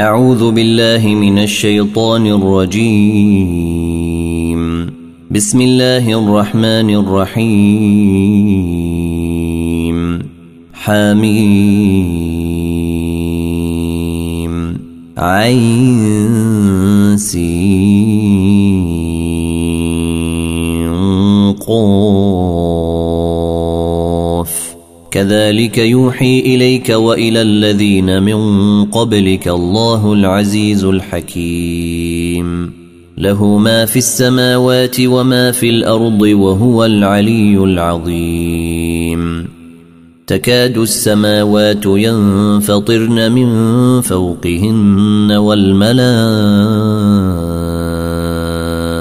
أعوذ بالله من الشيطان الرجيم. بسم الله الرحمن الرحيم. حميم. عين سين. كذلك يوحي إليك وإلى الذين من قبلك الله العزيز الحكيم. له ما في السماوات وما في الأرض وهو العلي العظيم. تكاد السماوات ينفطرن من فوقهن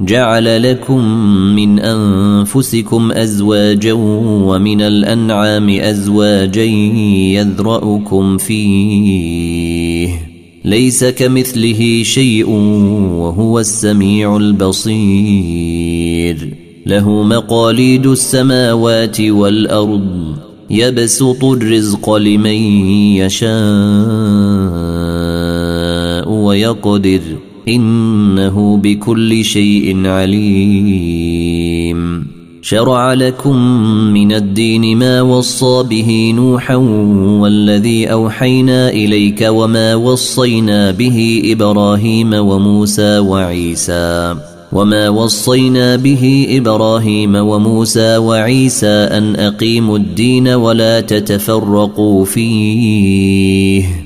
جعل لكم من أنفسكم أزواجا ومن الأنعام أزواجا يذرأكم فيه. ليس كمثله شيء وهو السميع البصير. له مقاليد السماوات والأرض. يبسط الرزق لمن يشاء ويقدر. إنه بكل شيء عليم. شرع لكم من الدين ما وصى به نوحا والذي أوحينا إليك وما وصينا به إبراهيم وموسى وعيسى. وما وصينا به إبراهيم وموسى وعيسى أن أقيموا الدين ولا تتفرقوا فيه.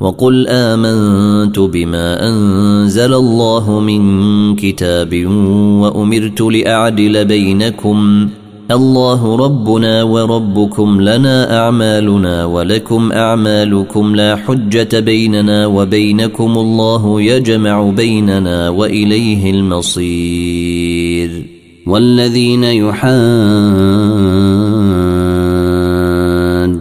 وقل آمنت بما أنزل الله من كتاب وأمرت لأعدل بينكم. الله ربنا وربكم لنا أعمالنا ولكم أعمالكم لا حجة بيننا وبينكم. الله يجمع بيننا وإليه المصير. والذين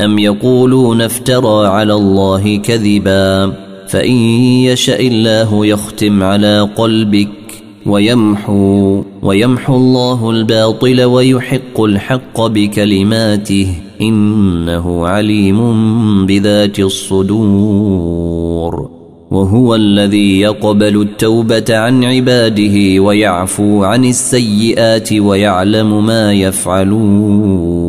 ام يقولون افترى على الله كذبا فان يشا الله يختم على قلبك ويمحو ويمحو الله الباطل ويحق الحق بكلماته انه عليم بذات الصدور وهو الذي يقبل التوبه عن عباده ويعفو عن السيئات ويعلم ما يفعلون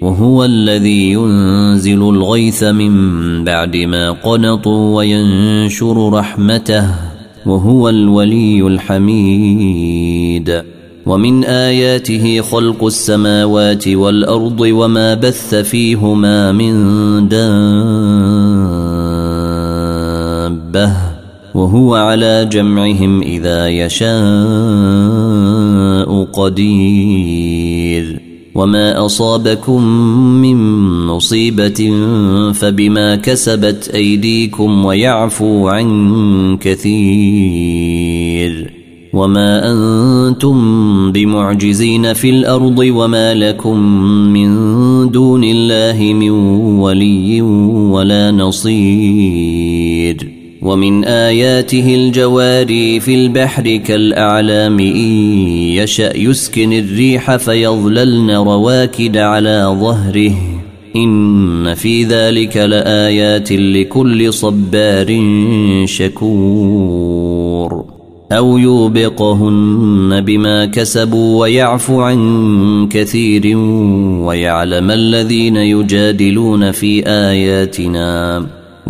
وهو الذي ينزل الغيث من بعد ما قنطوا وينشر رحمته وهو الولي الحميد. ومن آياته خلق السماوات والأرض وما بث فيهما من دابة وهو على جمعهم إذا يشاء قدير. وما اصابكم من مصيبه فبما كسبت ايديكم ويعفو عن كثير وما أنتم بمعجزين في الأرض وما لكم من دون الله من ولي ولا نصير ومن آياته الجواري في البحر كالأعلام إن يشأ يسكن الريح فيظللن رواكد على ظهره. إن في ذلك لآيات لكل صبار شكور. أو يوبقهن بما كسبوا ويعفو عن كثير ويعلم الذين يجادلون في آياتنا.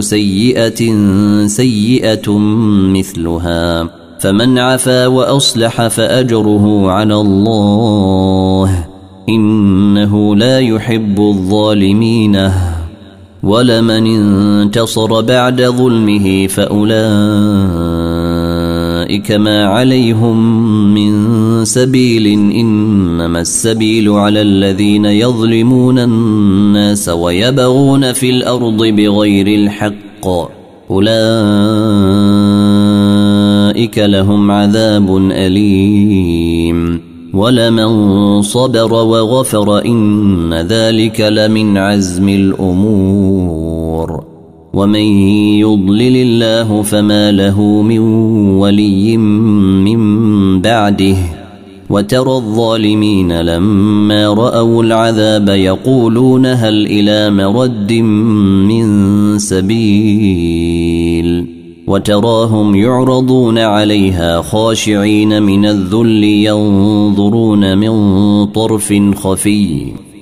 سيئة سيئة مثلها. فمن عفا وأصلح فأجره على الله. إنه لا يحب الظالمين. ولمن انتصر بعد ظلمه فأولئك ما عليهم من سبيل انما السبيل على الذين يظلمون الناس ويبغون في الأرض بغير الحق اولئك لهم عذاب اليم ولمن صبر وغفر ان ذلك لمن عزم الأمور ومن يضلل الله فما له من ولي من بعده وترى الظالمين لما راوا العذاب يقولون هل إلى مرد من سبيل وتراهم يعرضون عليها خاشعين من الذل ينظرون من طرف خفي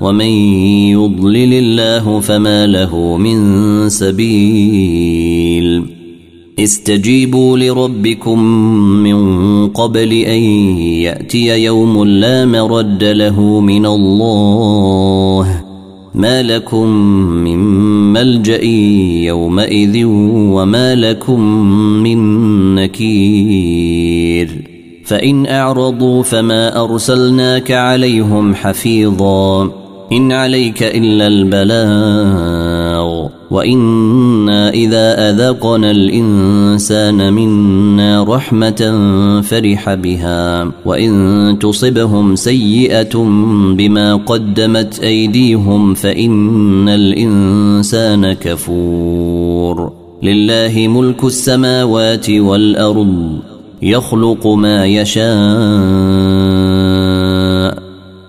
ومن يضلل الله فما له من سبيل. استجيبوا لربكم من قبل أن يأتي يوم لا مرد له من الله. ما لكم من ملجأ يومئذ وما لكم من نكير. فإن أعرضوا فما أرسلناك عليهم حفيظا. إن عليك إلا البلاغ وإنا إذا أذقنا الإنسان منا رحمة فرح بها وإن تصبهم سيئة بما قدمت أيديهم فإن الإنسان كفور لله ملك السماوات والأرض يخلق ما يشاء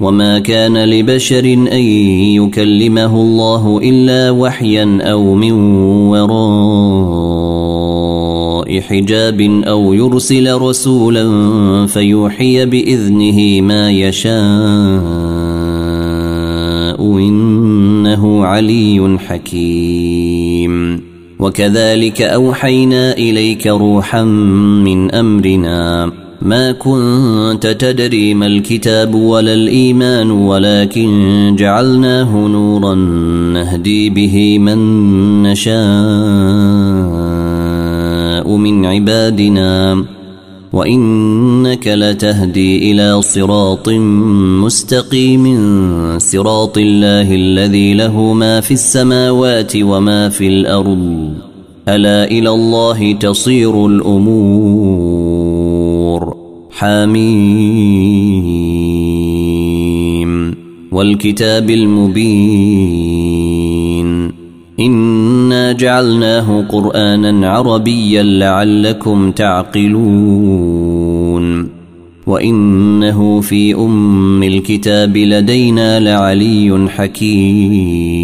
وما كان لبشر ان يكلمه الله الا وحيا أو من وراء حجاب أو يرسل رسولا فيوحي باذنه ما يشاء انه علي حكيم وكذلك اوحينا اليك روحا من امرنا ما كنت تدري ما الكتاب ولا الإيمان ولكن جعلناه نورا نهدي به من نشاء من عبادنا. وإنك لتهدي إلى صراط مستقيم صراط الله الذي له ما في السماوات وما في الأرض. ألا إلى الله تصير الأمور. حميم والكتاب المبين إنا جعلناه قرآنا عربيا لعلكم تعقلون وإنه في أم الكتاب لدينا لعلي حكيم